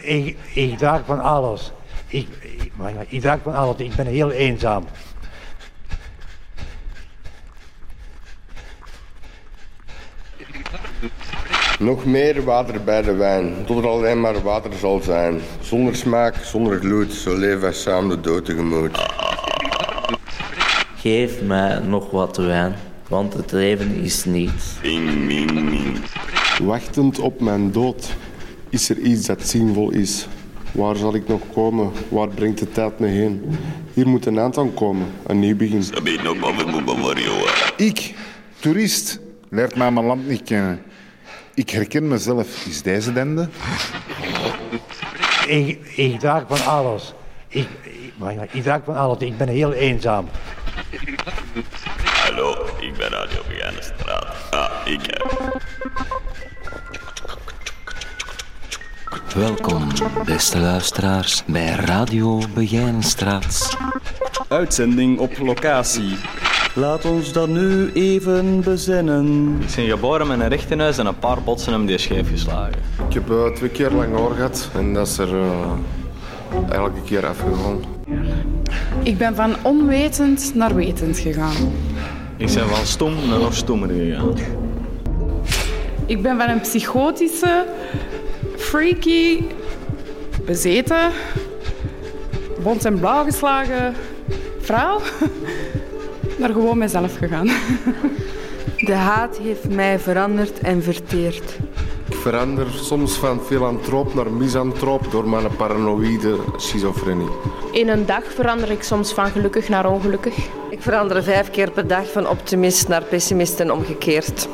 Ik, ik draag van alles. Ik, ik, draag van alles. Ik ben heel eenzaam. Nog meer water bij de wijn, tot er alleen maar water zal zijn. Zonder smaak, zonder gloed, zo leven wij samen de dood tegemoet. Geef mij nog wat wijn, want het leven is niets. Wachtend op mijn dood is er iets dat zinvol is. Waar zal ik nog komen? Waar brengt de tijd me heen? Hier moet een eind aan komen, een nieuw begin. Ik, toerist, leert mij mijn land niet kennen. Ik herken mezelf. Is deze dende? Ik, ik draag van alles. Ik, ik, draag van alles. Ik ben heel eenzaam. Hallo, ik ben Radio Begijnenstraat. Ah, ik Welkom, beste luisteraars, bij Radio Begijnenstraat. Uitzending op locatie. Laat ons dat nu even bezinnen. Ik ben geboren met een rechtenhuis en een paar botsen hem die scheef geslagen. Ik heb eh, twee keer lang oor gehad en dat is er eh, elke keer afgegaan. Ik ben van onwetend naar wetend gegaan. Ik ben van stom naar nog stommer gegaan. Ik ben van een psychotische, freaky, bezeten, bont en blauw geslagen vrouw naar gewoon mezelf gegaan. De haat heeft mij veranderd en verteerd. Ik verander soms van filantroop naar misantroop door mijn paranoïde schizofrenie. In een dag verander ik soms van gelukkig naar ongelukkig. Ik verander vijf keer per dag van optimist naar pessimist en omgekeerd.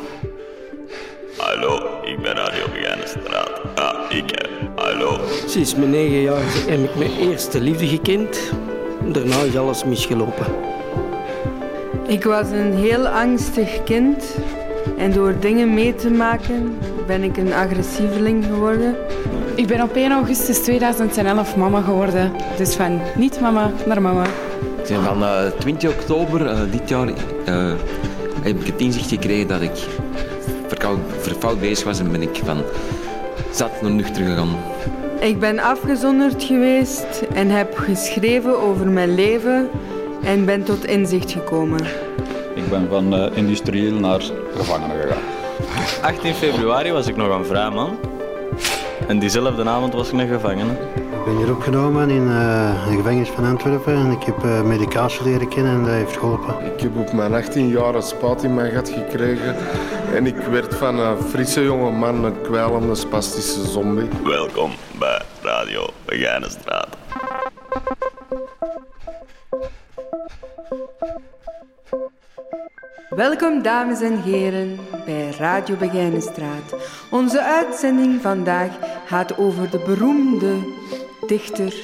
Hallo, ik ben Radio Begijnenstraat. Ah, ik heb. Hallo. Sinds mijn negen jaar heb ik mijn eerste liefde gekend. Daarna is alles misgelopen. Ik was een heel angstig kind en door dingen mee te maken ben ik een agressieveling geworden. Ik ben op 1 augustus 2011 mama geworden. Dus van niet mama naar mama. Ik ben van eh, 20 oktober eh, dit jaar eh, heb ik het inzicht gekregen dat ik verkoud, verfout bezig was en ben ik van zat naar nuchter gegaan. Ik ben afgezonderd geweest en heb geschreven over mijn leven en ben tot inzicht gekomen. Ik ben van uh, industrieel naar gevangenen gegaan. 18 februari was ik nog een vrij man. En diezelfde avond was ik een gevangene. Ik ben hier opgenomen in uh, een gevangenis van Antwerpen en ik heb uh, medicatie leren kennen en dat heeft geholpen. Ik heb op mijn 18 jaar een spat in mijn gat gekregen en ik werd van een frisse jonge man een kwijlende spastische zombie. Welkom bij Radio Begijnenstraat. Welkom dames en heren bij Radio Begijnenstraat. Onze uitzending vandaag gaat over de beroemde dichter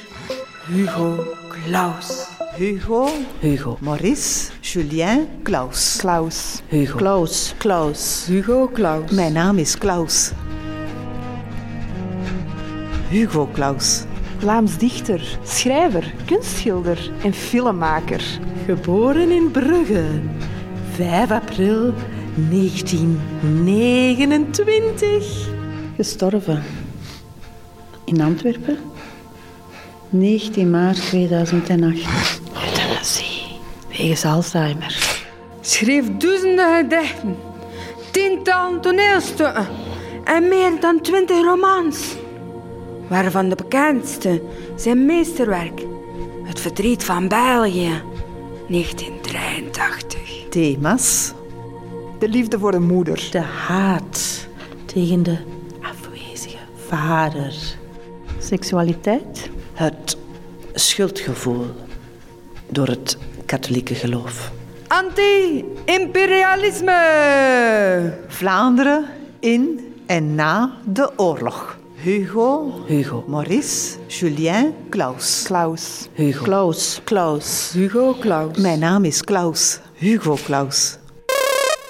Hugo Claus. Hugo, Hugo, Maurice, Julien, Klaus. Klaus. Hugo. Klaus, Klaus. Hugo Claus. Mijn naam is Klaus. Hugo Claus. Vlaams dichter, schrijver, kunstschilder en filmmaker. Geboren in Brugge, 5 april 1929. Gestorven in Antwerpen, 19 maart 2008. Euthanasie, wegens Alzheimer. Schreef duizenden gedichten, tientallen toneelstukken en meer dan twintig romans. Waarvan de bekendste zijn meesterwerk, Het verdriet van België, 1983. Thema's. De liefde voor de moeder. De haat tegen de afwezige vader. Seksualiteit. Het schuldgevoel door het katholieke geloof. Anti-imperialisme. Vlaanderen in en na de oorlog. Hugo, Hugo, Maurice, Julien, Klaus. Klaus. Hugo, Klaus, Klaus. Hugo Klaus. Mijn naam is Klaus, Hugo Klaus.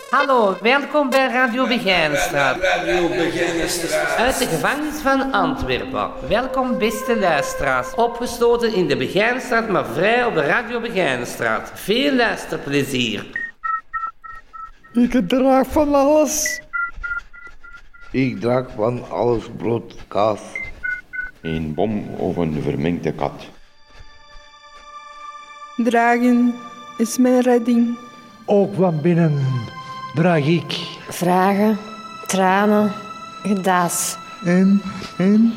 Hallo, welkom bij Radio Begijnenstraat. Radio Begijnenstraat. Uit de gevangenis van Antwerpen. Welkom beste luisteraars. Opgesloten in de Begijnenstraat, maar vrij op de Radio Begijnenstraat. Veel luisterplezier. Ik draag van alles. Ik draag van alles brood, kaas. Een bom of een verminkte kat. Dragen is mijn redding. Ook van binnen draag ik. Vragen, tranen, gedaas. En, en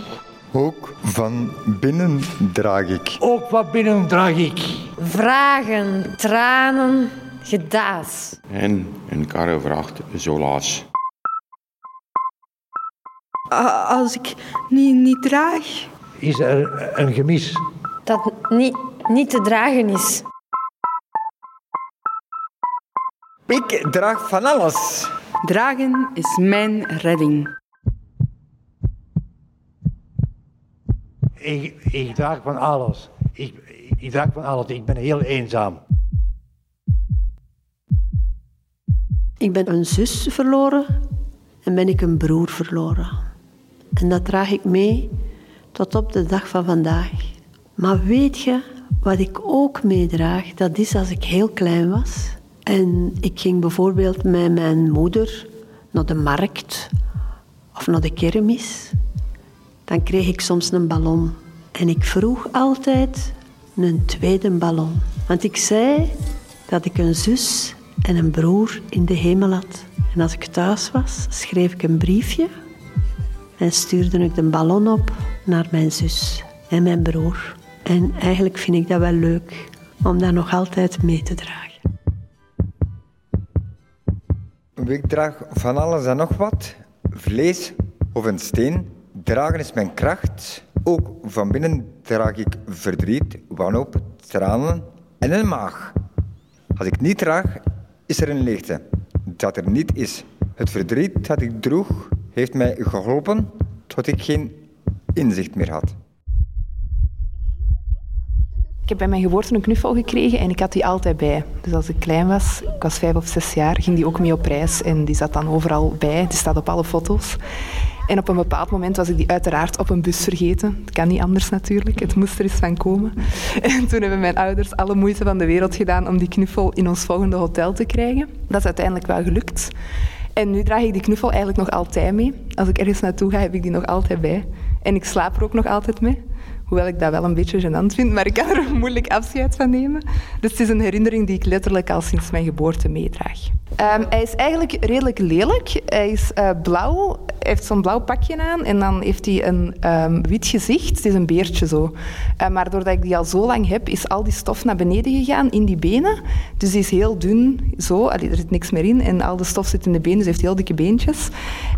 ook van binnen draag ik. Ook van binnen draag ik. Vragen, tranen, gedaas. En een karrevracht zolaas. Als ik niet, niet draag, Is er een gemis? Dat niet, niet te dragen is. Ik draag van alles. dragen is mijn redding. Ik, ik draag van alles. Ik, ik, ik draag van alles. Ik ben heel eenzaam. Ik ben een zus verloren en ben ik een broer verloren. En dat draag ik mee tot op de dag van vandaag. Maar weet je wat ik ook meedraag? Dat is als ik heel klein was. En ik ging bijvoorbeeld met mijn moeder naar de markt of naar de kermis. Dan kreeg ik soms een ballon. En ik vroeg altijd een tweede ballon. Want ik zei dat ik een zus en een broer in de hemel had. En als ik thuis was, schreef ik een briefje en stuurde ik de ballon op naar mijn zus en mijn broer. En eigenlijk vind ik dat wel leuk om dat nog altijd mee te dragen. Ik draag van alles en nog wat. Vlees of een steen. Dragen is mijn kracht. Ook van binnen draag ik verdriet, wanhoop, tranen en een maag. Als ik niet draag, is er een leegte. Dat er niet is. Het verdriet dat ik droeg, heeft mij geholpen tot ik geen inzicht meer had. Ik heb bij mijn geboorte een knuffel gekregen en ik had die altijd bij. Dus als ik klein was, ik was vijf of zes jaar, ging die ook mee op reis. En die zat dan overal bij, die staat op alle foto's. En op een bepaald moment was ik die uiteraard op een bus vergeten. Het kan niet anders natuurlijk, het moest er eens van komen. En toen hebben mijn ouders alle moeite van de wereld gedaan om die knuffel in ons volgende hotel te krijgen. Dat is uiteindelijk wel gelukt. En nu draag ik die knuffel eigenlijk nog altijd mee. Als ik ergens naartoe ga, heb ik die nog altijd bij. En ik slaap er ook nog altijd mee. Hoewel ik dat wel een beetje gênant vind, maar ik kan er moeilijk afscheid van nemen. Dus het is een herinnering die ik letterlijk al sinds mijn geboorte meedraag. Ehm, hij is eigenlijk redelijk lelijk. Hij is eh, blauw, hij heeft zo'n blauw pakje aan en dan heeft hij een ehm, wit gezicht. Het is een beertje zo. Eh, maar doordat ik die al zo lang heb, is al die stof naar beneden gegaan in die benen. Dus die is heel dun, zo. Er zit niks meer in en al de stof zit in de benen, dus hij heeft heel dikke beentjes.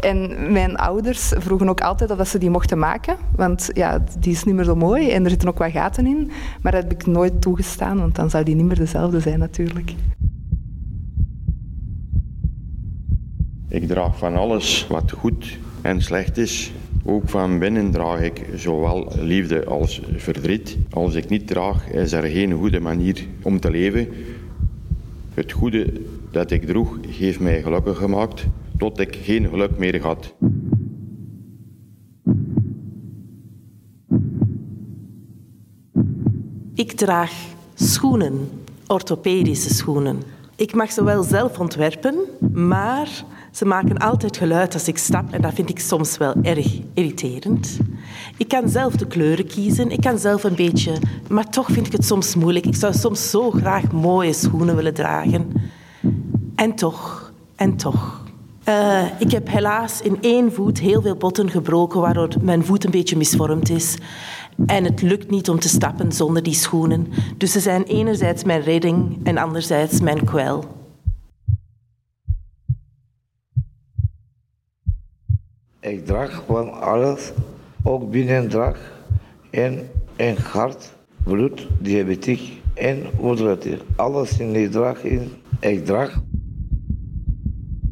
En mijn ouders vroegen ook altijd of ze die mochten maken, want ja, die is niet meer zo mooi en er zitten ook wat gaten in. Maar dat heb ik nooit toegestaan, want dan zou die niet meer dezelfde zijn natuurlijk. Ik draag van alles wat goed en slecht is. Ook van binnen draag ik zowel liefde als verdriet. Als ik niet draag, is er geen goede manier om te leven. Het goede dat ik droeg, heeft mij gelukkig gemaakt, tot ik geen geluk meer had. Ik draag schoenen, orthopedische schoenen. Ik mag ze wel zelf ontwerpen, maar ze maken altijd geluid als ik stap en dat vind ik soms wel erg irriterend. Ik kan zelf de kleuren kiezen, ik kan zelf een beetje, maar toch vind ik het soms moeilijk. Ik zou soms zo graag mooie schoenen willen dragen. En toch, en toch. Eh, ik heb helaas in één voet heel veel botten gebroken, waardoor mijn voet een beetje misvormd is. En het lukt niet om te stappen zonder die schoenen. Dus ze zijn enerzijds mijn redding en anderzijds mijn kwel. Ik draag van alles, ook binnendrag en een hart, bloed, diabetiek en moederatier. Alles in die draag in. Ik draag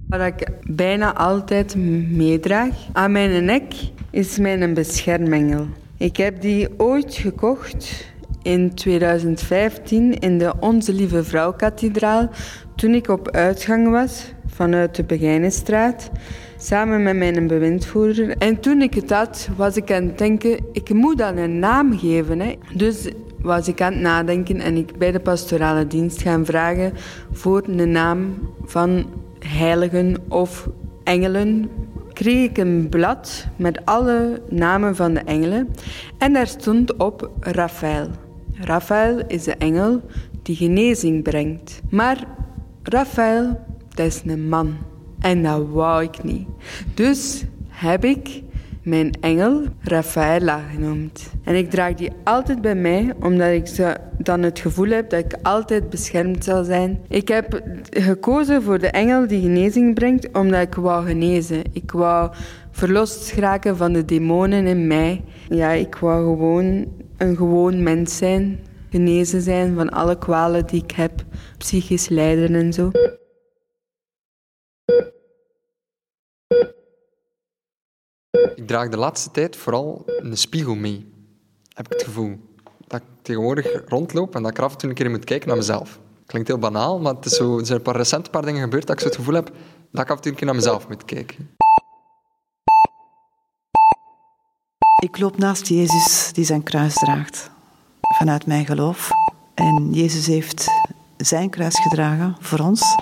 Wat ik bijna altijd meedraag aan mijn nek is mijn beschermengel. Ik heb die ooit gekocht in 2015 in de Onze Lieve Vrouw Kathedraal toen ik op uitgang was vanuit de Begijnenstraat samen met mijn bewindvoerder. En toen ik het had, was ik aan het denken, ik moet dat een naam geven. Hè. Dus was ik aan het nadenken en ik bij de pastorale dienst gaan vragen voor een naam van heiligen of engelen kreeg ik een blad met alle namen van de engelen en daar stond op Raphaël. Raphaël is de engel die genezing brengt. Maar Raphaël, dat is een man. En dat wou ik niet. Dus heb ik mijn engel Rafaela genoemd. En ik draag die altijd bij mij, omdat ik dan het gevoel heb dat ik altijd beschermd zal zijn. Ik heb gekozen voor de engel die genezing brengt, omdat ik wou genezen. Ik wou verlost geraken van de demonen in mij. Ja, ik wou gewoon een gewoon mens zijn, genezen zijn van alle kwalen die ik heb, psychisch lijden en zo. Ik draag de laatste tijd vooral een spiegel mee. Heb ik het gevoel. Dat ik tegenwoordig rondloop en dat ik af en toe een keer moet kijken naar mezelf. Klinkt heel banaal, maar het is zo, er zijn een paar recent paar dingen gebeurd dat ik zo het gevoel heb dat ik af en toe een keer naar mezelf moet kijken. Ik loop naast Jezus die zijn kruis draagt, vanuit mijn geloof. En Jezus heeft zijn kruis gedragen voor ons.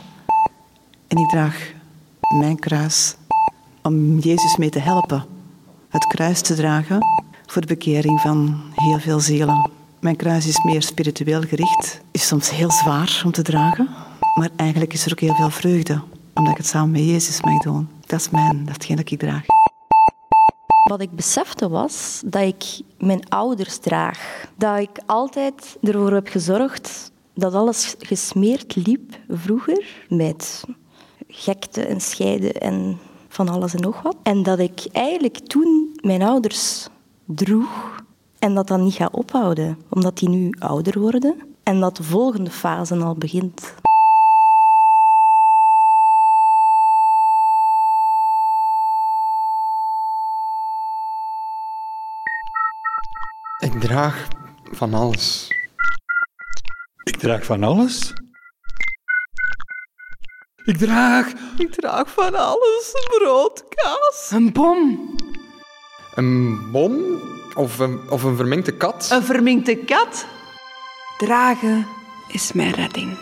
En ik draag mijn kruis om Jezus mee te helpen. Het kruis te dragen voor de bekering van heel veel zielen. Mijn kruis is meer spiritueel gericht, is soms heel zwaar om te dragen, maar eigenlijk is er ook heel veel vreugde, omdat ik het samen met Jezus mag doen. Dat is mijn, dat dat ik draag. Wat ik besefte was dat ik mijn ouders draag. Dat ik altijd ervoor heb gezorgd dat alles gesmeerd liep vroeger met gekte en scheiden en van alles en nog wat. En dat ik eigenlijk toen mijn ouders droeg en dat dat niet gaat ophouden, omdat die nu ouder worden en dat de volgende fase al begint. Ik draag van alles. Ik draag van alles? Ik draag... Ik draag van alles. Brood, kaas. Een bom. Een bom? Of een, of een verminkte kat? Een verminkte kat? Dragen is mijn redding.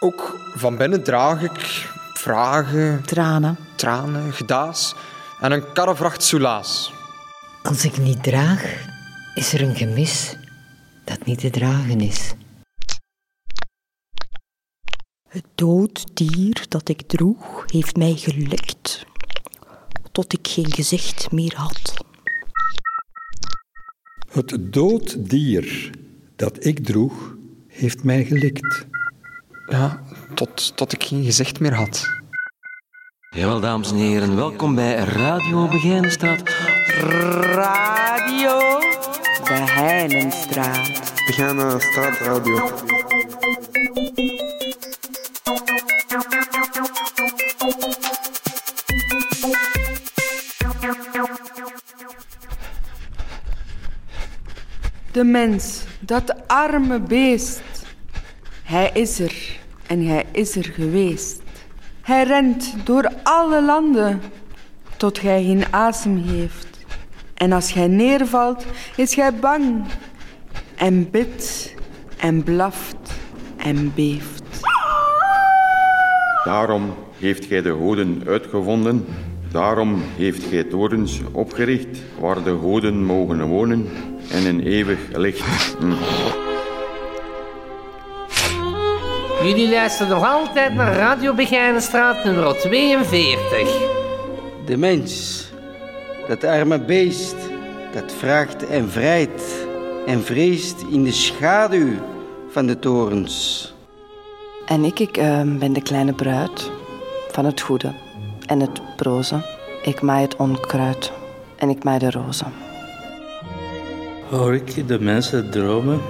Ook van binnen draag ik vragen... Tranen. Tranen, gedaas en een karrevracht soelaas. Als ik niet draag, is er een gemis dat niet te dragen is. Het dood dier dat ik droeg heeft mij gelikt, tot ik geen gezicht meer had. Het dood dier dat ik droeg, heeft mij gelikt. Ja, tot, tot ik geen gezicht meer had. Jawel, dames en heren, welkom bij Radio Begijnenstraat. Radio Begijnenstraat. Begijnenstraat Radio. De mens, dat arme beest. Hij is er en hij is er geweest. Hij rent door alle landen tot gij geen asem heeft. En als gij neervalt, is gij bang en bidt en blaft en beeft. Daarom heeft gij de goden uitgevonden. Daarom heeft gij torens opgericht waar de goden mogen wonen en een eeuwig licht. Hm. Jullie luisteren nog altijd naar Radio Begijnenstraat nummer 42. De mens, dat arme beest, dat vraagt en vrijt en vreest in de schaduw van de torens. En ik, ik eh, ben de kleine bruid van het goede en het broze. Ik maai het onkruid en ik maai de rozen. Hoor ik de mensen dromen?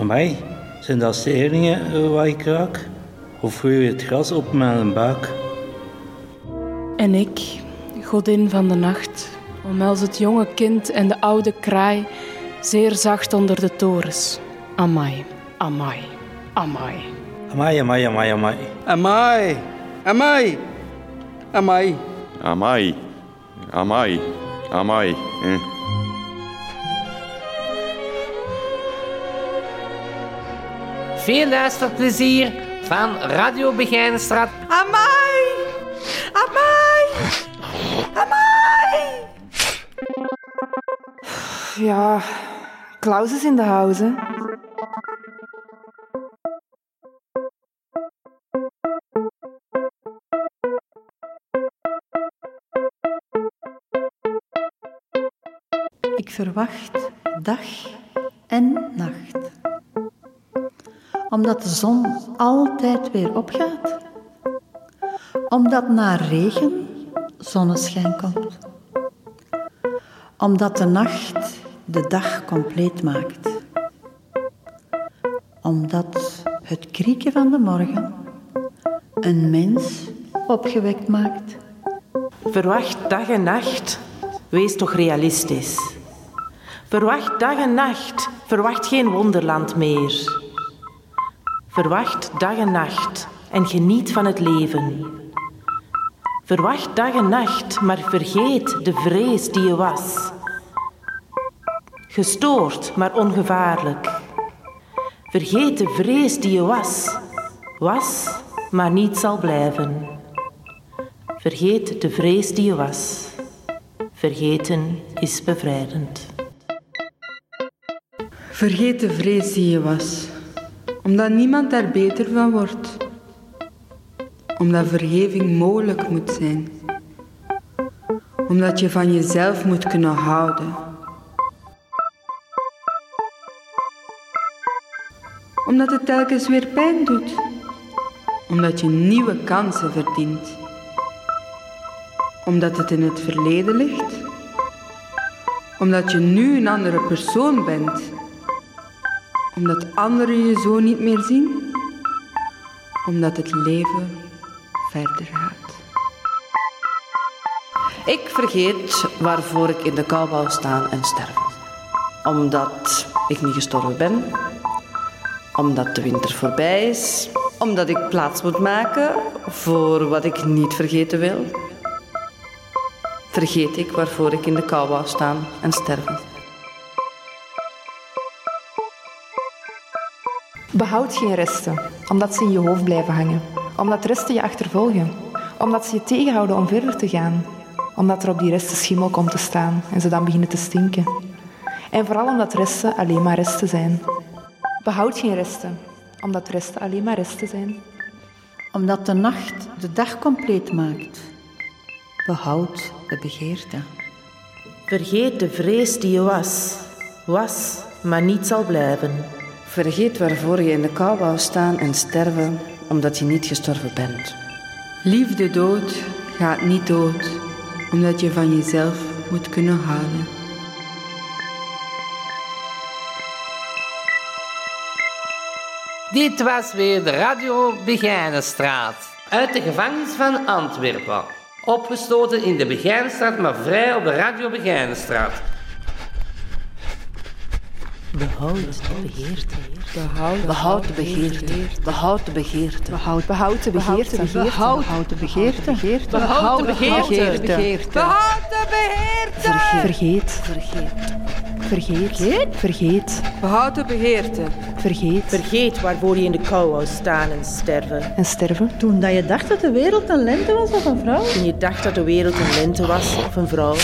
Amai, zijn dat steringen eh, waar ik raak? Of groeit het gras op mijn buik? En ik, godin van de nacht, omhels het jonge kind en de oude kraai zeer zacht onder de torens. Amai, amai, amai. Amai, amai, amai, amai. Amai, amai, amai. Amai, amai, amai. hm. veel luisterplezier van Radio Begijnstraat. Amai! Amai! Amai! Ja, Klaus is in de house! Ik verwacht dag en nacht omdat de zon altijd weer opgaat. Omdat na regen zonneschijn komt. Omdat de nacht de dag compleet maakt. Omdat het krieken van de morgen een mens opgewekt maakt. Verwacht dag en nacht. Wees toch realistisch. Verwacht dag en nacht. Verwacht geen wonderland meer. Verwacht dag en nacht en geniet van het leven. Verwacht dag en nacht, maar vergeet de vrees die je was. Gestoord, maar ongevaarlijk. Vergeet de vrees die je was. Was, maar niet zal blijven. Vergeet de vrees die je was. Vergeten is bevrijdend. Vergeet de vrees die je was, omdat niemand daar beter van wordt. Omdat vergeving mogelijk moet zijn. Omdat je van jezelf moet kunnen houden. Omdat het telkens weer pijn doet. Omdat je nieuwe kansen verdient. Omdat het in het verleden ligt. Omdat je nu een andere persoon bent omdat anderen je zo niet meer zien, omdat het leven verder gaat. Ik vergeet waarvoor ik in de kou wou staan en sterven. Omdat ik niet gestorven ben. Omdat de winter voorbij is. Omdat ik plaats moet maken voor wat ik niet vergeten wil. Vergeet ik waarvoor ik in de kou wou staan en sterven. Behoud geen resten, omdat ze in je hoofd blijven hangen. Omdat resten je achtervolgen. Omdat ze je tegenhouden om verder te gaan. Omdat er op die resten schimmel komt te staan en ze dan beginnen te stinken. En vooral omdat resten alleen maar resten zijn. Behoud geen resten, omdat resten alleen maar resten zijn. Omdat de nacht de dag compleet maakt. Behoud de begeerte. Vergeet de vrees die je was. Was, maar niet zal blijven. Vergeet waarvoor je in de kou wou staan en sterven, omdat je niet gestorven bent. Liefde dood gaat niet dood, omdat je van jezelf moet kunnen houden. Dit was weer de Radio Begijnenstraat. Uit de gevangenis van Antwerpen. Opgesloten in de Begijnenstraat, maar vrij op de Radio Begijnenstraat. Behoud de begeerte. Behoud, begeerte. Behoud de begeerte. Behoud, behoud de begeerte. Behoud de begeerte. Behoud de begeerte. Behoud de begeerte. Vergeet. Vergeet. Vergeet. Vergeet. Behoud de begeerte. Vergeet. Vergeet waarvoor je in de kou wou staan en sterven. En sterven. Toen dat je dacht dat de wereld een lente was of een vrouw? Toen je dacht dat de wereld een lente was of een vrouw.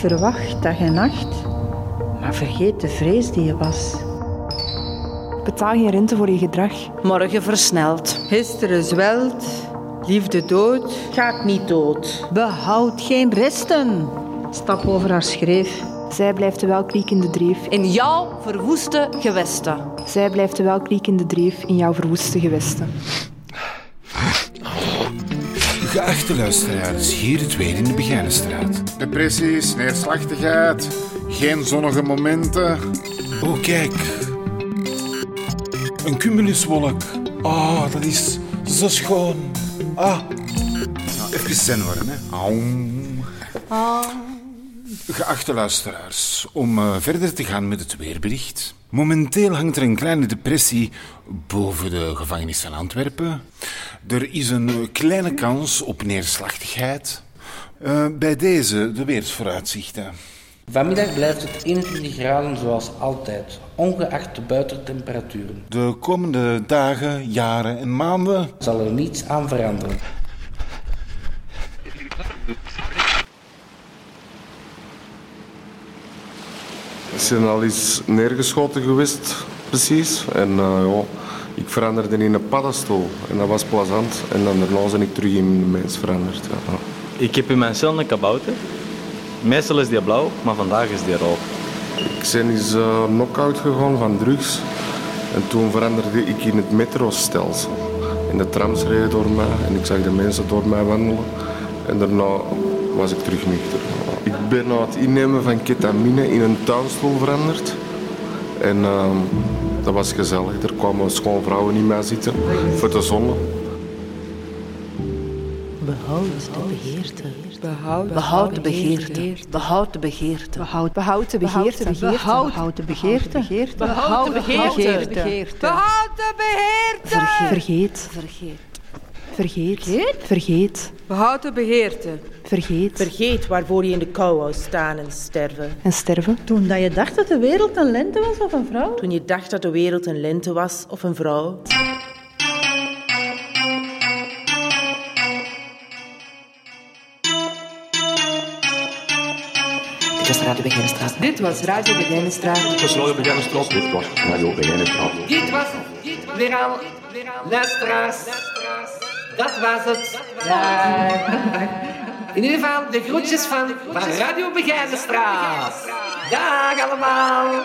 Verwacht dag en nacht, maar vergeet de vrees die je was. Betaal geen rente voor je gedrag. Morgen versnelt. Gisteren zwelt, liefde dood. Gaat niet dood. Behoud geen resten. Stap over haar schreef. Zij blijft de welkliek in de dreef. In jouw verwoeste gewesten. Zij blijft de welkliek in de dreef in jouw verwoeste gewesten. Geachte luisteraars, hier het weer in de Begijnenstraat. Depressies, neerslachtigheid, geen zonnige momenten. Oh, kijk. Een cumuluswolk. Ah, dat is zo schoon. Ah. Nou, even zen worden, hè. Aum. Geachte luisteraars, om eh, verder te gaan met het weerbericht. Momenteel hangt er een kleine depressie boven de gevangenis van Antwerpen. Er is een eh, kleine kans op neerslachtigheid. Eh, bij deze de weersvooruitzichten. Vanmiddag blijft het 21 graden zoals altijd, ongeacht de buitentemperaturen. De komende dagen, jaren en maanden Zal er niets aan veranderen. Ik ben al eens neergeschoten geweest, precies. En uh, ja, ik veranderde in een paddenstoel. En dat was plezant. En dan daarna ben ik terug in een mens veranderd. Ja. Ik heb in mijn cel een kabouter. Meestal is die blauw, maar vandaag is die rood. Ik ben eens uh, knock-out gegaan van drugs. En toen veranderde ik in het metrostelsel. En de trams reden door mij en ik zag de mensen door mij wandelen. En daarna was ik terug nuchter. Ik ben na het innemen van ketamine in een tuinstoel veranderd. En uh, dat was gezellig. Er kwamen schoonvrouwen in mij zitten voor de zon. Behoud de begeerte. Behoud, de begeerte. Behoud de begeerte. Behoud, behoud de begeerte. Behoud de begeerte. Behoud de begeerte. Behoud de begeerte. Vergeet. Vergeet. Vergeet. Vergeet. Behoud de begeerte. Vergeet. Vergeet waarvoor je in de kou wou staan en sterven. En sterven? Toen dat je dacht dat de wereld een lente was of een vrouw? Toen je dacht dat de wereld een lente was of een vrouw. Radio Begijnenstraat. Dit was Radio Begijnenstraat. Dit was Radio Begijnenstraat. Dit was Radio Begijnenstraat. Dit was weer al luisteraars. Dat was het. Ja. In ieder geval de groetjes van, van Radio Begijnenstraat. Dag allemaal.